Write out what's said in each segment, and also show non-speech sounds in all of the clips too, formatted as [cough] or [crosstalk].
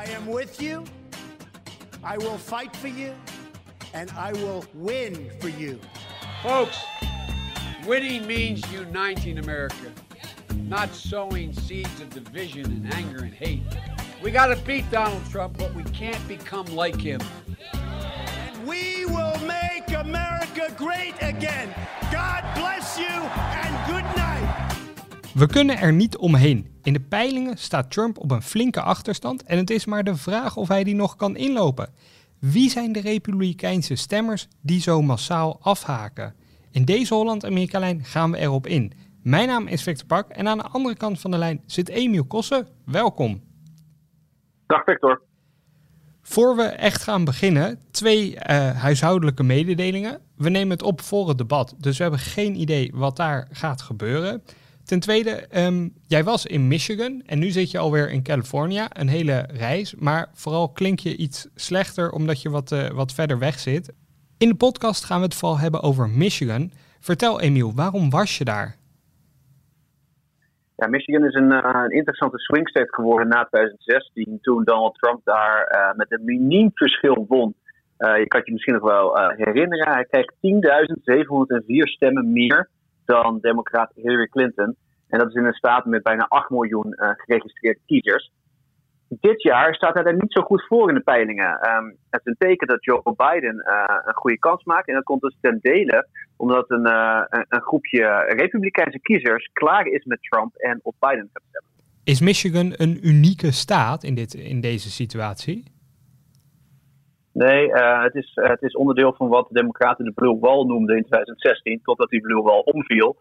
I am with you. I will fight for you. And I will win for you. Folks, winning means uniting America, not sowing seeds of division and anger and hate. We got to beat Donald Trump, but we can't become like him. And we will make America great again. God bless you and good night. We kunnen er niet omheen. In de peilingen staat Trump op een flinke achterstand en het is maar de vraag of hij die nog kan inlopen. Wie zijn de Republikeinse stemmers die zo massaal afhaken? In deze Holland-Amerika-lijn gaan we erop in. Mijn naam is Victor Pak en aan de andere kant van de lijn zit Emiel Kossen. Welkom. Dag Victor. Voor we echt gaan beginnen, twee uh, huishoudelijke mededelingen. We nemen het op voor het debat, dus we hebben geen idee wat daar gaat gebeuren. Ten tweede, um, jij was in Michigan en nu zit je alweer in California. Een hele reis, maar vooral klink je iets slechter omdat je wat, uh, wat verder weg zit. In de podcast gaan we het vooral hebben over Michigan. Vertel Emiel, waarom was je daar? Ja, Michigan is een, een interessante swing state geworden na 2016, toen Donald Trump daar uh, met een miniem verschil won. Je kan je misschien nog wel herinneren, hij kreeg 10.704 stemmen meer dan democraat Hillary Clinton. En dat is in een staat met bijna 8 miljoen geregistreerde kiezers. Dit jaar staat hij er niet zo goed voor in de peilingen. Um, het is een teken dat Joe Biden een goede kans maakt. En dat komt dus ten dele omdat een, uh, een, groepje Republikeinse kiezers klaar is met Trump en op Biden gaat stemmen. Is Michigan een unieke staat in, dit, in deze situatie? Nee, uh, het, is, uh, het is onderdeel van wat de Democraten de Blue Wall noemden in 2016, totdat die Blue Wall omviel.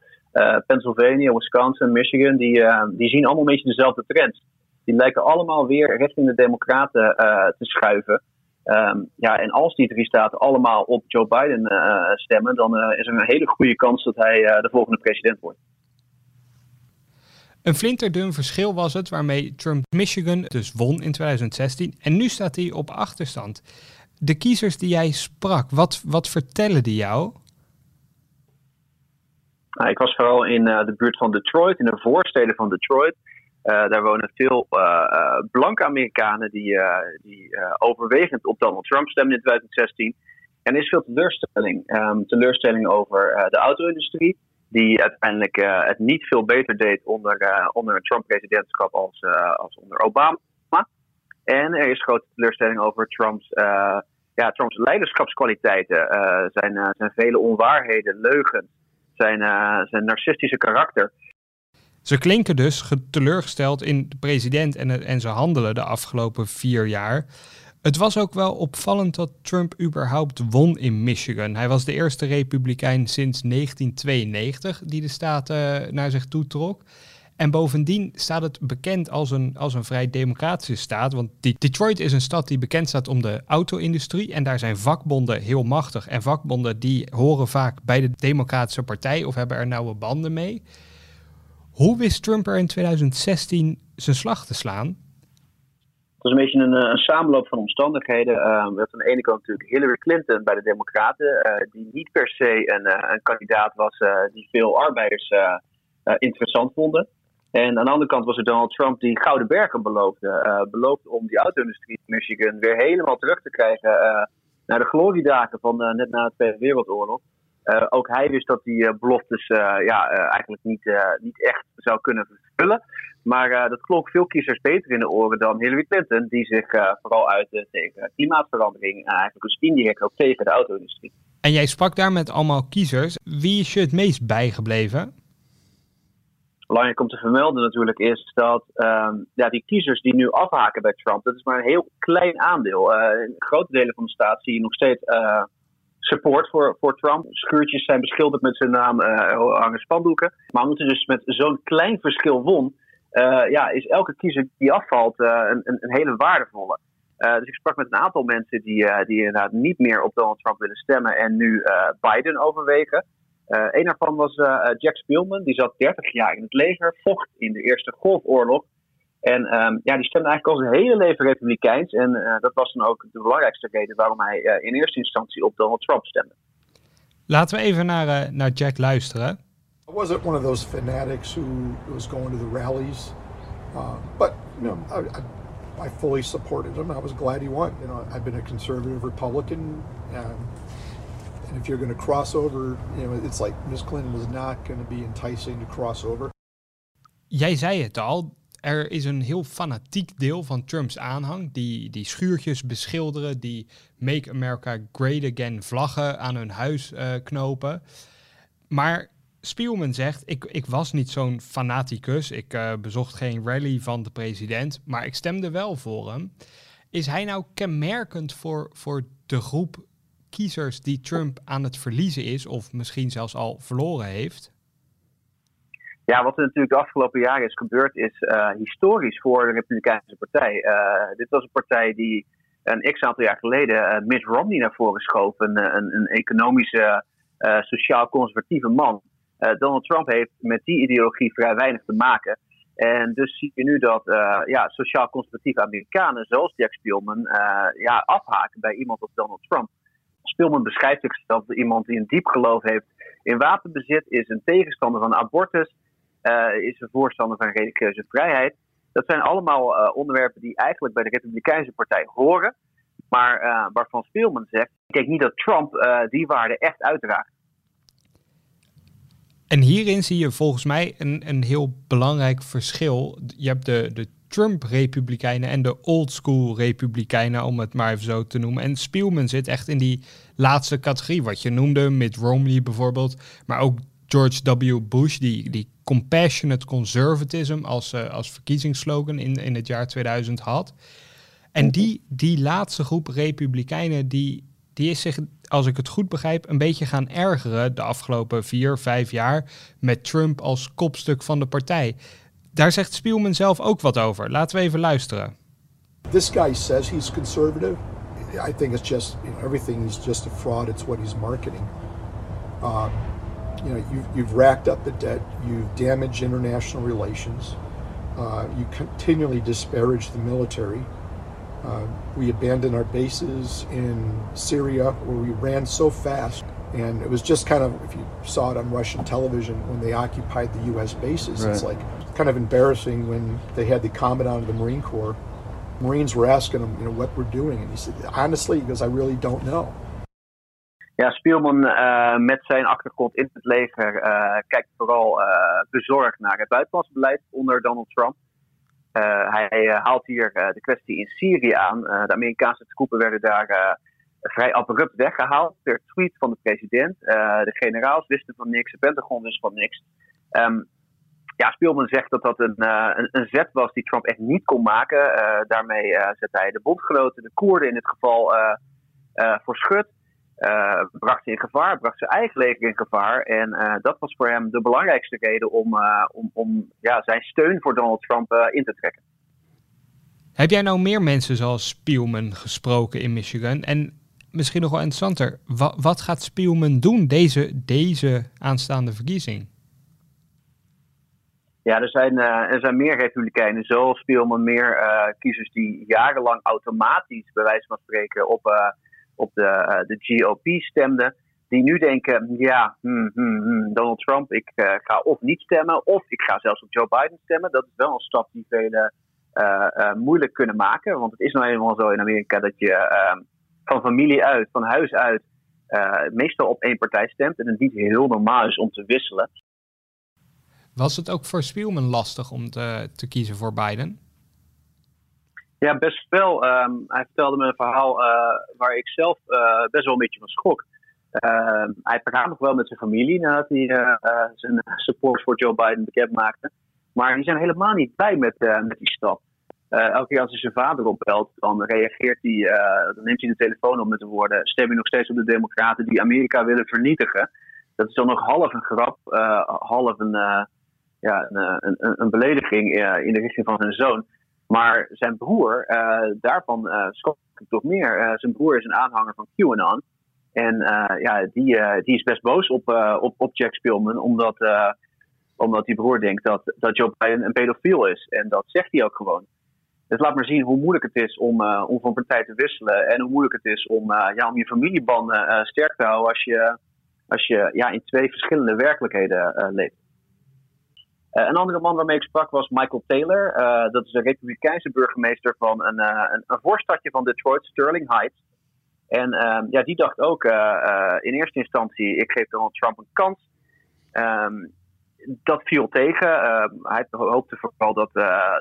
Pennsylvania, Wisconsin, Michigan, die, die zien allemaal een beetje dezelfde trends. Die lijken allemaal weer richting de Democraten te schuiven. Um, ja, en als die drie staten allemaal op Joe Biden stemmen, dan is er een hele goede kans dat hij de volgende president wordt. Een flinterdun verschil was het waarmee Trump Michigan dus won in 2016 en nu staat hij op achterstand. De kiezers die jij sprak, wat, wat vertellen die jou? Nou, ik was vooral in de buurt van Detroit, in de voorsteden van Detroit. Uh, daar wonen veel uh, blanke Amerikanen die, die overwegend op Donald Trump stemmen in 2016. En er is veel teleurstelling. Um, teleurstelling over de auto-industrie, die uiteindelijk het niet veel beter deed onder, onder een Trump-presidentschap als, als onder Obama. En er is grote teleurstelling over Trumps, ja, Trumps leiderschapskwaliteiten. zijn, zijn vele onwaarheden, leugens, zijn, zijn narcistische karakter. Ze klinken dus teleurgesteld in de president en, en zijn handelen de afgelopen vier jaar. Het was ook wel opvallend dat Trump überhaupt won in Michigan. Hij was de eerste republikein sinds 1992 die de staat naar zich toe trok. En bovendien staat het bekend als een, als een vrij democratische staat. Want Detroit is een stad die bekend staat om de auto-industrie. En daar zijn vakbonden heel machtig. En vakbonden die horen vaak bij de Democratische Partij of hebben er nauwe banden mee. Hoe wist Trump er in 2016 zijn slag te slaan? Het was een beetje een, eh, een samenloop van omstandigheden. Uh, we hadden aan de ene kant natuurlijk Hillary Clinton bij de Democraten, uh, die niet per se een, uh, een kandidaat was die veel arbeiders interessant vonden. En aan de andere kant was er Donald Trump die gouden bergen beloofde. beloofde om die auto-industrie in Michigan weer helemaal terug te krijgen naar de gloriedagen van net na de Tweede Wereldoorlog. Uh, ook hij wist dat die uh, beloftes uh, ja, eigenlijk niet, niet echt zou kunnen vervullen. Maar dat klonk veel kiezers beter in de oren dan Hillary Clinton, die zich vooral uit tegen klimaatverandering eigenlijk dus indirect ook tegen de auto-industrie. En jij sprak daar met allemaal kiezers. Wie is je het meest bijgebleven? Belangrijk om te vermelden natuurlijk is dat ehm, ja, die kiezers die nu afhaken bij Trump, dat is maar een heel klein aandeel. in grote delen van de staat zie je nog steeds support voor, voor Trump. Schuurtjes zijn beschilderd met zijn naam, uh, hangen spandoeken. Maar omdat hij dus met zo'n klein verschil won, ja, is elke kiezer die afvalt een, een, een, hele waardevolle. dus ik sprak met een aantal mensen die, die inderdaad niet meer op Donald Trump willen stemmen en nu Biden overwegen. Een daarvan was Jack Spielman, die zat 30 jaar in het leger, vocht in de Eerste Golfoorlog. En um, ja, die stemde eigenlijk al zijn hele leven republikeins. En uh, dat was dan ook de belangrijkste reden waarom hij uh, in eerste instantie op Donald Trump stemde. Laten we even naar, uh, naar Jack luisteren. I wasn't one of those fanatics who was going to the rallies. Uh, but you know, I, I I fully supported him. I was glad he won. You know, I've been a conservative Republican, and, if you're going to cross over, you know, it's like Miss Clinton was not going to be enticing to cross over. Jij zei het al, er is een heel fanatiek deel van Trumps aanhang die, die schuurtjes beschilderen, die Make America Great Again vlaggen aan hun huis uh, knopen. Maar Spielman zegt, ik, ik was niet zo'n fanaticus, ik uh, bezocht geen rally van de president, maar ik stemde wel voor hem. Is hij nou kenmerkend voor, voor de groep kiezers die Trump aan het verliezen is, of misschien zelfs al verloren heeft? Ja, wat er natuurlijk de afgelopen jaren is gebeurd, is uh, historisch voor de Republikeinse Partij. Uh, dit was een partij die een x aantal jaar geleden uh, Mitt Romney naar voren schoof. Een, een, een economische, sociaal-conservatieve man. Donald Trump heeft met die ideologie vrij weinig te maken. En dus zie je nu dat ja, sociaal-conservatieve Amerikanen, zoals Jack Spielman, ja, afhaken bij iemand als Donald Trump. Spielman beschrijft zichzelf als iemand die een diep geloof heeft in wapenbezit, is een tegenstander van abortus uh, is een voorstander van religieuze vrijheid. Dat zijn allemaal uh, onderwerpen die eigenlijk bij de Republikeinse Partij horen. Maar uh, waarvan Spielman zegt: ik denk niet dat Trump die waarden echt uitdraagt. En hierin zie je volgens mij een, een heel belangrijk verschil. Je hebt de, de Trump-republikeinen en de old-school-republikeinen, om het maar even zo te noemen. En Spielman zit echt in die laatste categorie, wat je noemde, Mitt Romney bijvoorbeeld. Maar ook George W. Bush, die, die compassionate conservatism als, uh, als verkiezingsslogan in, in het jaar 2000 had. En die, die laatste groep republikeinen, die, die is zich, als ik het goed begrijp, een beetje gaan ergeren de afgelopen vier, vijf jaar met Trump als kopstuk van de partij. Daar zegt Spielman zelf ook wat over. Laten we even luisteren. This guy says he's conservative. I think it's just, you know, everything is just a fraud. It's what he's marketing. Um, you know, you've, you've racked up the debt, you've damaged international relations, uh, you continually disparage the military. Uh, we abandoned our bases in Syria where we ran so fast. And it was just kind of, if you saw it on Russian television when they occupied the U.S. bases, right. it's like kind of embarrassing when they had the commandant of the Marine Corps. Marines were asking him, you know, what we're doing. And he said, honestly, he goes, I really don't know. Ja, Spielman uh, met zijn achtergrond in het leger uh, kijkt vooral uh, bezorgd naar het buitenlands beleid onder Donald Trump. hij haalt hier de kwestie in Syrië aan. de Amerikaanse troepen werden daar vrij abrupt weggehaald per tweet van de president. de generaals wisten van niks, de Pentagon wist van niks. Um, ja, Spielman zegt dat dat een, een, een, zet was die Trump echt niet kon maken. daarmee zet hij de bondgenoten, de Koerden in dit geval, voor schut. Uh, bracht ze in gevaar, bracht zijn eigen leger in gevaar. En uh, dat was voor hem de belangrijkste reden om, uh, om, om ja, zijn steun voor Donald Trump in te trekken. Heb jij nou meer mensen zoals Spielman gesproken in Michigan? En misschien nog wel interessanter, wat, wat gaat Spielman doen deze, deze aanstaande verkiezing? Ja, er zijn, er zijn meer republikeinen zoals Spielman, meer kiezers die jarenlang automatisch, bij wijze van spreken, op op de, de GOP stemden. Die nu denken, ja, hmm, hmm, hmm, Donald Trump, ik ga of niet stemmen, of ik ga zelfs op Joe Biden stemmen. Dat is wel een stap die velen moeilijk kunnen maken. Want het is nou eenmaal zo in Amerika dat je van familie uit, van huis uit, meestal op één partij stemt. En het niet heel normaal is om te wisselen. Was het ook voor Spielman lastig om te, te kiezen voor Biden? Ja, best wel. Ehm, hij vertelde me een verhaal uh, waar ik zelf uh, best wel een beetje van schrok. Uh, hij praat nog wel met zijn familie nadat hij eh, zijn support voor Joe Biden bekend maakte. Maar die zijn helemaal niet blij met, met die stap. elke keer als hij zijn vader opbelt, dan reageert hij, dan neemt hij de telefoon op met de woorden: Stem je nog steeds op de Democraten die Amerika willen vernietigen? Dat is dan nog half een grap, half een, ja, een, een, een belediging in de richting van zijn zoon. Maar zijn broer, uh, daarvan uh, schrok ik toch meer. Zijn broer is een aanhanger van QAnon. En ja, die, die is best boos op, op, op Jack Spillman, omdat, omdat die broer denkt dat, dat Joe Biden een pedofiel is. En dat zegt hij ook gewoon. Dus laat maar zien hoe moeilijk het is om, om van partij te wisselen. En hoe moeilijk het is om, ja, om je familiebanden sterk te houden als je, als je ja, in twee verschillende werkelijkheden leeft. Een andere man waarmee ik sprak was Michael Taylor. dat is een republikeinse burgemeester van een, een, een voorstadje van Detroit, Sterling Heights. En ehm, ja, die dacht ook in eerste instantie, ik geef Donald Trump een kans. Ehm, dat viel tegen. Uh, hij hoopte vooral dat,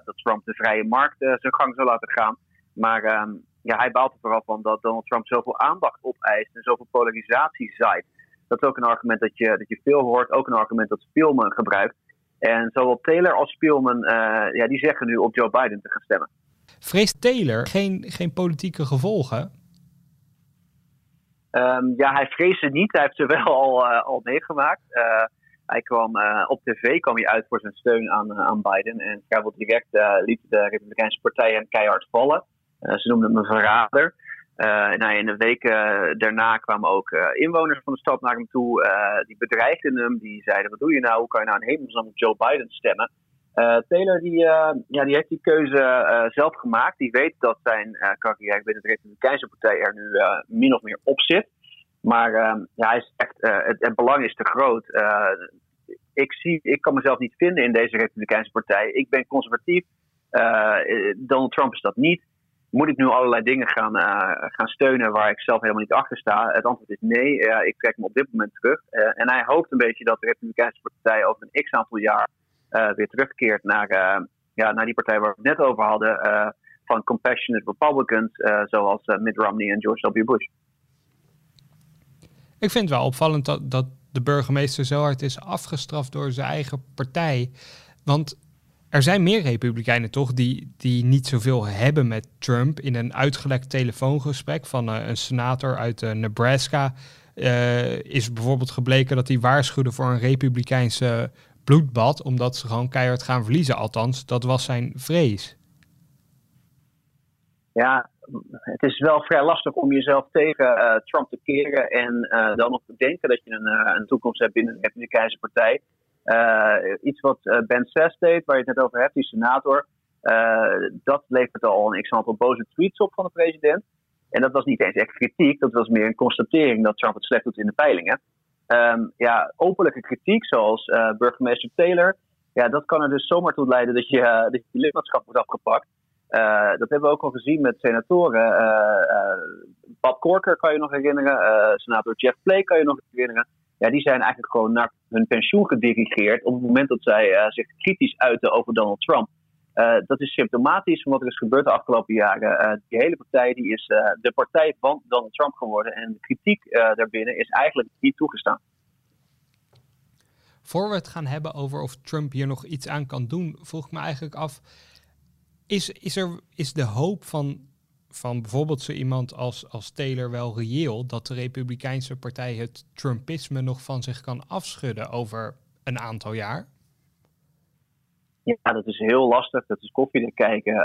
dat Trump de vrije markt zijn gang zou laten gaan. Maar ehm, ja, hij baalt er vooral van dat Donald Trump zoveel aandacht opeist en zoveel polarisatie zaait. Dat is ook een argument dat je, dat je veel hoort, ook een argument dat Spielman gebruikt. En zowel Taylor als Spielman, ja, die zeggen nu op Joe Biden te gaan stemmen. Vreest Taylor geen, geen politieke gevolgen? Um, ja, hij vreest het niet. Hij heeft ze [laughs] wel al, al meegemaakt. Hij kwam uh, op tv kwam hij uit voor zijn steun aan, aan Biden. En vrijwel direct liet de Republikeinse partij hem keihard vallen. ze noemden hem een verrader. Nou, in de weken daarna kwamen ook inwoners van de stad naar hem toe. die bedreigden hem. Die zeiden: Wat doe je nou? Hoe kan je nou in hemelsnaam op Joe Biden stemmen? Taylor die, ja, die heeft die keuze zelf gemaakt. Die weet dat zijn carrière binnen de Republikeinse partij er nu min of meer op zit. Maar uh, ja, hij is echt, het, het, belang is te groot. Ik, zie, ik kan mezelf niet vinden in deze Republikeinse partij. Ik ben conservatief. Eh, Donald Trump is dat niet. Moet ik nu allerlei dingen gaan, gaan steunen waar ik zelf helemaal niet achter sta? Het antwoord is nee. ik trek me op dit moment terug. en hij hoopt een beetje dat de Republikeinse partij over een x aantal jaar weer terugkeert naar, ja, naar die partij waar we het net over hadden. van compassionate Republicans, zoals Mitt Romney en George W. Bush. Ik vind het wel opvallend dat, dat de burgemeester zo hard is afgestraft door zijn eigen partij. Want er zijn meer republikeinen toch die, die niet zoveel hebben met Trump. In een uitgelekt telefoongesprek van uh, een senator uit uh, Nebraska uh, is bijvoorbeeld gebleken dat hij waarschuwde voor een republikeinse bloedbad, omdat ze gewoon keihard gaan verliezen. Althans, dat was zijn vrees. Ja, het is wel vrij lastig om jezelf tegen Trump te keren en dan nog te denken dat je een, een toekomst hebt binnen de Republikeinse Partij. Iets wat Ben Sass deed, waar je het net over hebt, die senator, dat levert al een x-aantal boze tweets op van de president. En dat was niet eens echt kritiek, dat was meer een constatering dat Trump het slecht doet in de peilingen. Um, ja, openlijke kritiek, zoals burgemeester Taylor, ja, dat kan er dus zomaar toe leiden dat je, dat je lidmaatschap wordt afgepakt. Dat hebben we ook al gezien met senatoren. Bob Corker kan je nog herinneren. senator Jeff Flake kan je nog herinneren. Ja, die zijn eigenlijk gewoon naar hun pensioen gedirigeerd op het moment dat zij zich kritisch uiten over Donald Trump. dat is symptomatisch van wat er is gebeurd de afgelopen jaren. die hele partij die is de partij van Donald Trump geworden. En de kritiek daarbinnen is eigenlijk niet toegestaan. Voor we het gaan hebben over of Trump hier nog iets aan kan doen, vroeg ik me eigenlijk af is, is, er, is de hoop van, van bijvoorbeeld zo iemand als, als Taylor wel reëel dat de Republikeinse Partij het Trumpisme nog van zich kan afschudden over een aantal jaar? Ja, dat is heel lastig. Dat is koffie kijken.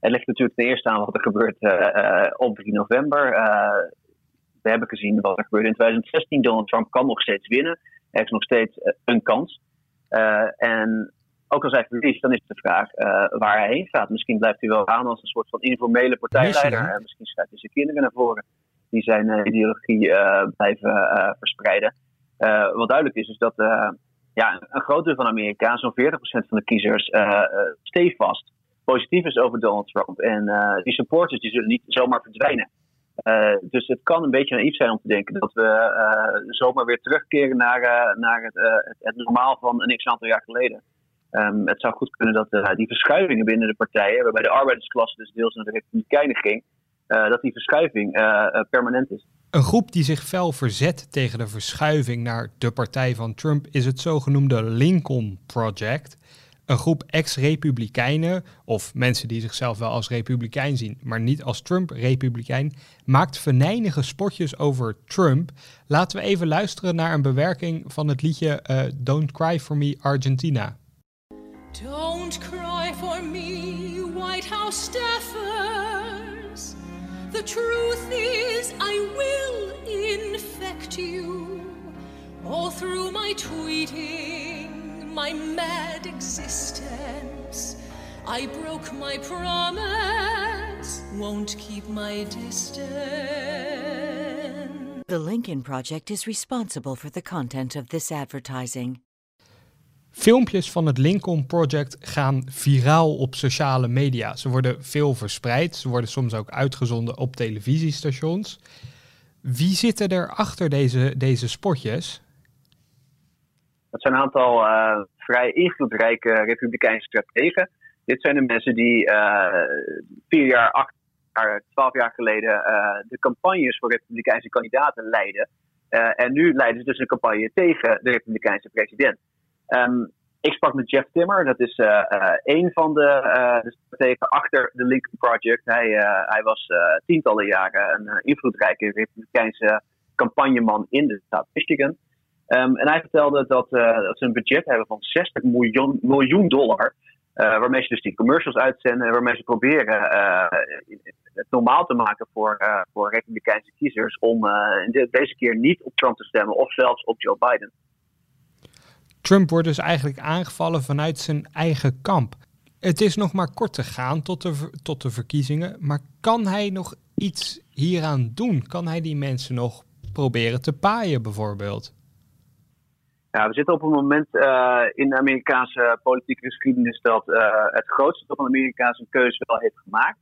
Het ligt natuurlijk ten eerste aan wat er gebeurt uh, op 3 november. Uh, we hebben gezien wat er gebeurde in 2016. Donald Trump kan nog steeds winnen. Er is nog steeds een kans. en ook als hij verliest, dan is de vraag uh, waar hij heen gaat. Misschien blijft hij wel aan als een soort van informele partijleider. Uh, misschien schrijft hij zijn kinderen naar voren die zijn uh, ideologie blijven verspreiden. wat duidelijk is, is dat ja, een groot deel van Amerika, zo'n 40% van de kiezers, stevast positief is over Donald Trump. En die supporters die zullen niet zomaar verdwijnen. dus het kan een beetje naïef zijn om te denken dat we zomaar weer terugkeren naar, naar het, het, het normaal van een x aantal jaar geleden. Um, het zou goed kunnen dat uh, die verschuivingen binnen de partijen, waarbij de arbeidersklasse dus deels naar de Republikeinen ging, uh, dat die verschuiving uh, permanent is. Een groep die zich fel verzet tegen de verschuiving naar de partij van Trump is het zogenoemde Lincoln Project. Een groep ex-republikeinen, of mensen die zichzelf wel als republikein zien, maar niet als Trump-republikein, maakt venijnige spotjes over Trump. Laten we even luisteren naar een bewerking van het liedje Don't Cry For Me Argentina. Don't cry for me, White House staffers. The truth is, I will infect you all through my tweeting, my mad existence. I broke my promise, won't keep my distance. The Lincoln Project is responsible for the content of this advertising. Filmpjes van het Lincoln Project gaan viraal op sociale media. Ze worden veel verspreid. Ze worden soms ook uitgezonden op televisiestations. Wie zitten er achter deze, deze spotjes? Dat zijn een aantal uh, vrij invloedrijke republikeinse strategen. Dit zijn de mensen die uh, vier jaar, acht jaar, twaalf jaar geleden uh, de campagnes voor republikeinse kandidaten leiden. en nu leiden ze dus een campagne tegen de republikeinse president. Um, ik sprak met Jeff Timmer, dat is uh, uh, een van de, uh, de strategen achter de Lincoln Project. Hij, hij was tientallen jaren een invloedrijke republikeinse campagneman in de staat Michigan. Um, en hij vertelde dat, dat ze een budget hebben van 60 miljoen, miljoen dollar. waarmee ze dus die commercials uitzenden en waarmee ze proberen het normaal te maken voor, voor republikeinse kiezers om deze keer niet op Trump te stemmen of zelfs op Joe Biden. Trump wordt dus eigenlijk aangevallen vanuit zijn eigen kamp. Het is nog maar kort te gaan tot de, tot de verkiezingen, maar kan hij nog iets hieraan doen? Kan hij die mensen nog proberen te paaien bijvoorbeeld? Ja, we zitten op een moment uh, in de Amerikaanse politieke geschiedenis dat uh, het grootste deel van de Amerikaanse een keuze wel heeft gemaakt.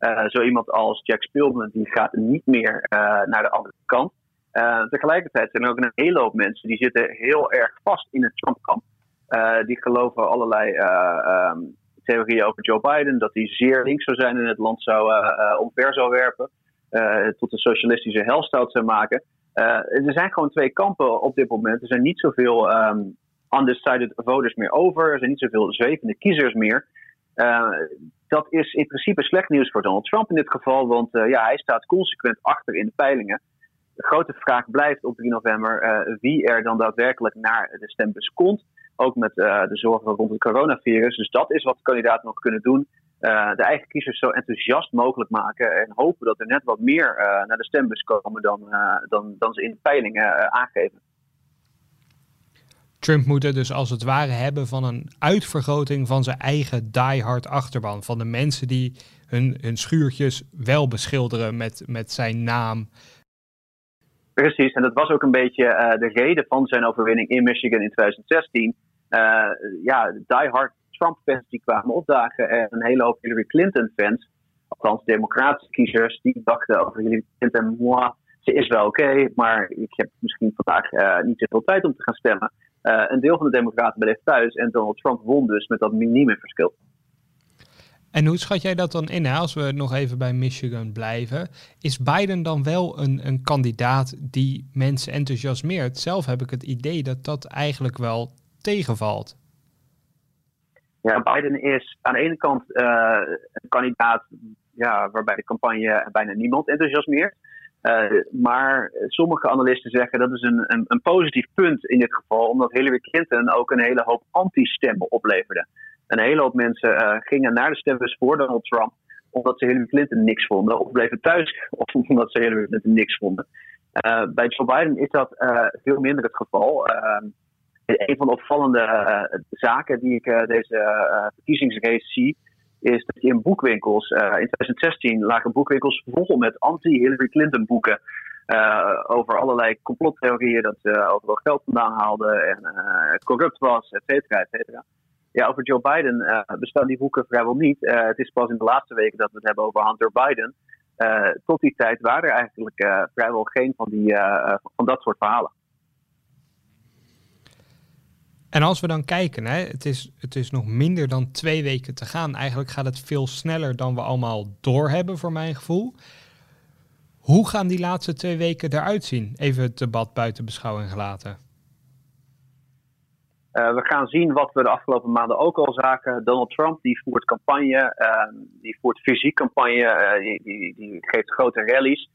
Uh, zo iemand als Jack Spilman die gaat niet meer naar de andere kant. Uh, tegelijkertijd zijn er ook een hele hoop mensen die zitten heel erg vast in het Trump-kamp. Uh, die geloven allerlei uh, um, theorieën over Joe Biden, dat hij zeer links zou zijn en het land zou omver zou werpen, tot een socialistische helstout zou maken. er zijn gewoon twee kampen op dit moment. Er zijn niet zoveel um, undecided voters meer over, er zijn niet zoveel zwevende kiezers meer. dat is in principe slecht nieuws voor Donald Trump in dit geval, want ja, hij staat consequent achter in de peilingen de grote vraag blijft op 3 november uh, wie er dan daadwerkelijk naar de stembus komt. Ook met uh, de zorgen rond het coronavirus. Dus dat is wat de kandidaten nog kunnen doen. Uh, de eigen kiezers zo enthousiast mogelijk maken. En hopen dat er net wat meer naar de stembus komen dan, dan, dan ze in de peilingen aangeven. Trump moet het dus als het ware hebben van een uitvergroting van zijn eigen diehard achterban. Van de mensen die hun, hun schuurtjes wel beschilderen met, met zijn naam. Precies, en dat was ook een beetje uh, de reden van zijn overwinning in Michigan in 2016. Uh, eh, ja, diehard Trump-fans die kwamen opdagen en een hele hoop Hillary Clinton-fans, althans democratische kiezers, die dachten over Hillary Clinton, moi, ze is wel oké, maar ik heb misschien vandaag uh, niet zoveel tijd om te gaan stemmen. een deel van de democraten bleef thuis en Donald Trump won dus met dat minime verschil. En hoe schat jij dat dan in, hè? als we nog even bij Michigan blijven? Is Biden dan wel een, een kandidaat die mensen enthousiasmeert? Zelf heb ik het idee dat dat eigenlijk wel tegenvalt. Ja, Biden is aan de ene kant uh, een kandidaat ja, waarbij de campagne bijna niemand enthousiasmeert. Uh, maar sommige analisten zeggen dat is een, een, een positief punt in dit geval, omdat Hillary Clinton ook een hele hoop anti-stemmen opleverde. Een hele hoop mensen uh, gingen naar de stembus voor Donald Trump omdat ze Hillary Clinton niks vonden. Of bleven thuis [laughs] omdat ze Hillary Clinton niks vonden. Uh, bij Joe Biden is dat veel minder het geval. een van de opvallende zaken die ik deze verkiezingsrace zie, is dat in boekwinkels, in 2016 lagen boekwinkels vol met anti-Hillary Clinton boeken. over allerlei complottheorieën dat ze overal geld vandaan haalden en corrupt was, et cetera, et cetera. Ja, over Joe Biden bestaan die boeken vrijwel niet. Het is pas in de laatste weken dat we het hebben over Hunter Biden. Tot die tijd waren er eigenlijk vrijwel geen van, die, van dat soort verhalen. En als we dan kijken, hè, het, is, het is nog minder dan twee weken te gaan. Eigenlijk gaat het veel sneller dan we allemaal doorhebben, voor mijn gevoel. Hoe gaan die laatste twee weken eruit zien? Even het debat buiten beschouwing gelaten. Uh, we gaan zien wat we de afgelopen maanden ook al zagen. Donald Trump die voert campagne, uh, die voert fysiek campagne, uh, die, die, die, geeft grote rallies.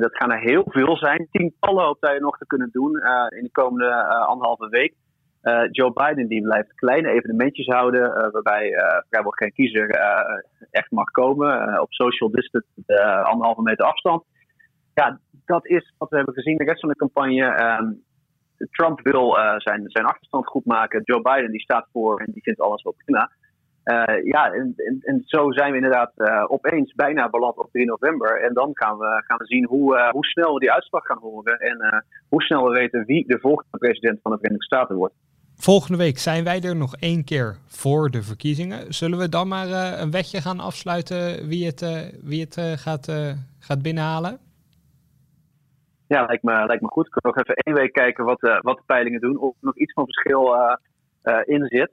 dat gaan er heel veel zijn. Tientallen hoopt hij nog te kunnen doen in de komende anderhalve week. Joe Biden die blijft kleine evenementjes houden, waarbij vrijwel geen kiezer echt mag komen. op social distance, anderhalve meter afstand. Ja, dat is wat we hebben gezien de rest van de campagne. Ehm, Trump wil zijn, zijn achterstand goed maken. Joe Biden die staat voor en die vindt alles wel prima. Ja, en, en, zo zijn we inderdaad opeens bijna beland op 3 november. En dan gaan we, gaan we zien hoe, hoe snel we die uitslag gaan horen. En hoe snel we weten wie de volgende president van de Verenigde Staten wordt. Volgende week zijn wij er nog één keer voor de verkiezingen. Zullen we dan maar uh, een wetje gaan afsluiten wie het, uh, wie het uh, gaat, gaat binnenhalen? Ja, lijkt me, lijkt me goed. Ik kan nog even één week kijken wat, wat de peilingen doen. Of er nog iets van verschil in zit.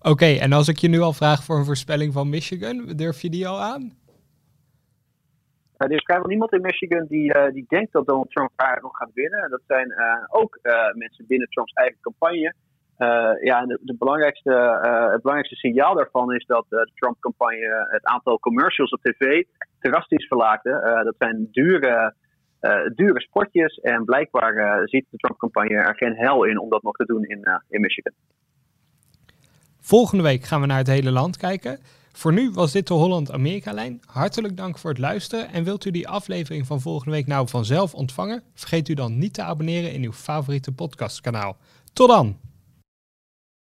Oké, en als ik je nu al vraag voor een voorspelling van Michigan, durf je die al aan? er is vrijwel niemand in Michigan die, die denkt dat Donald Trump daar nog gaat winnen. Dat zijn ook mensen binnen Trumps eigen campagne. Uh, ja, de, de belangrijkste, uh, het belangrijkste signaal daarvan is dat uh, de Trump-campagne het aantal commercials op tv drastisch verlaagde. dat zijn dure, dure en blijkbaar ziet de Trump-campagne er geen hel in om dat nog te doen in, in Michigan. Volgende week gaan we naar het hele land kijken. Voor nu was dit de Holland-Amerika-lijn. Hartelijk dank voor het luisteren. En wilt u die aflevering van volgende week nou vanzelf ontvangen? Vergeet u dan niet te abonneren in uw favoriete podcastkanaal. Tot dan!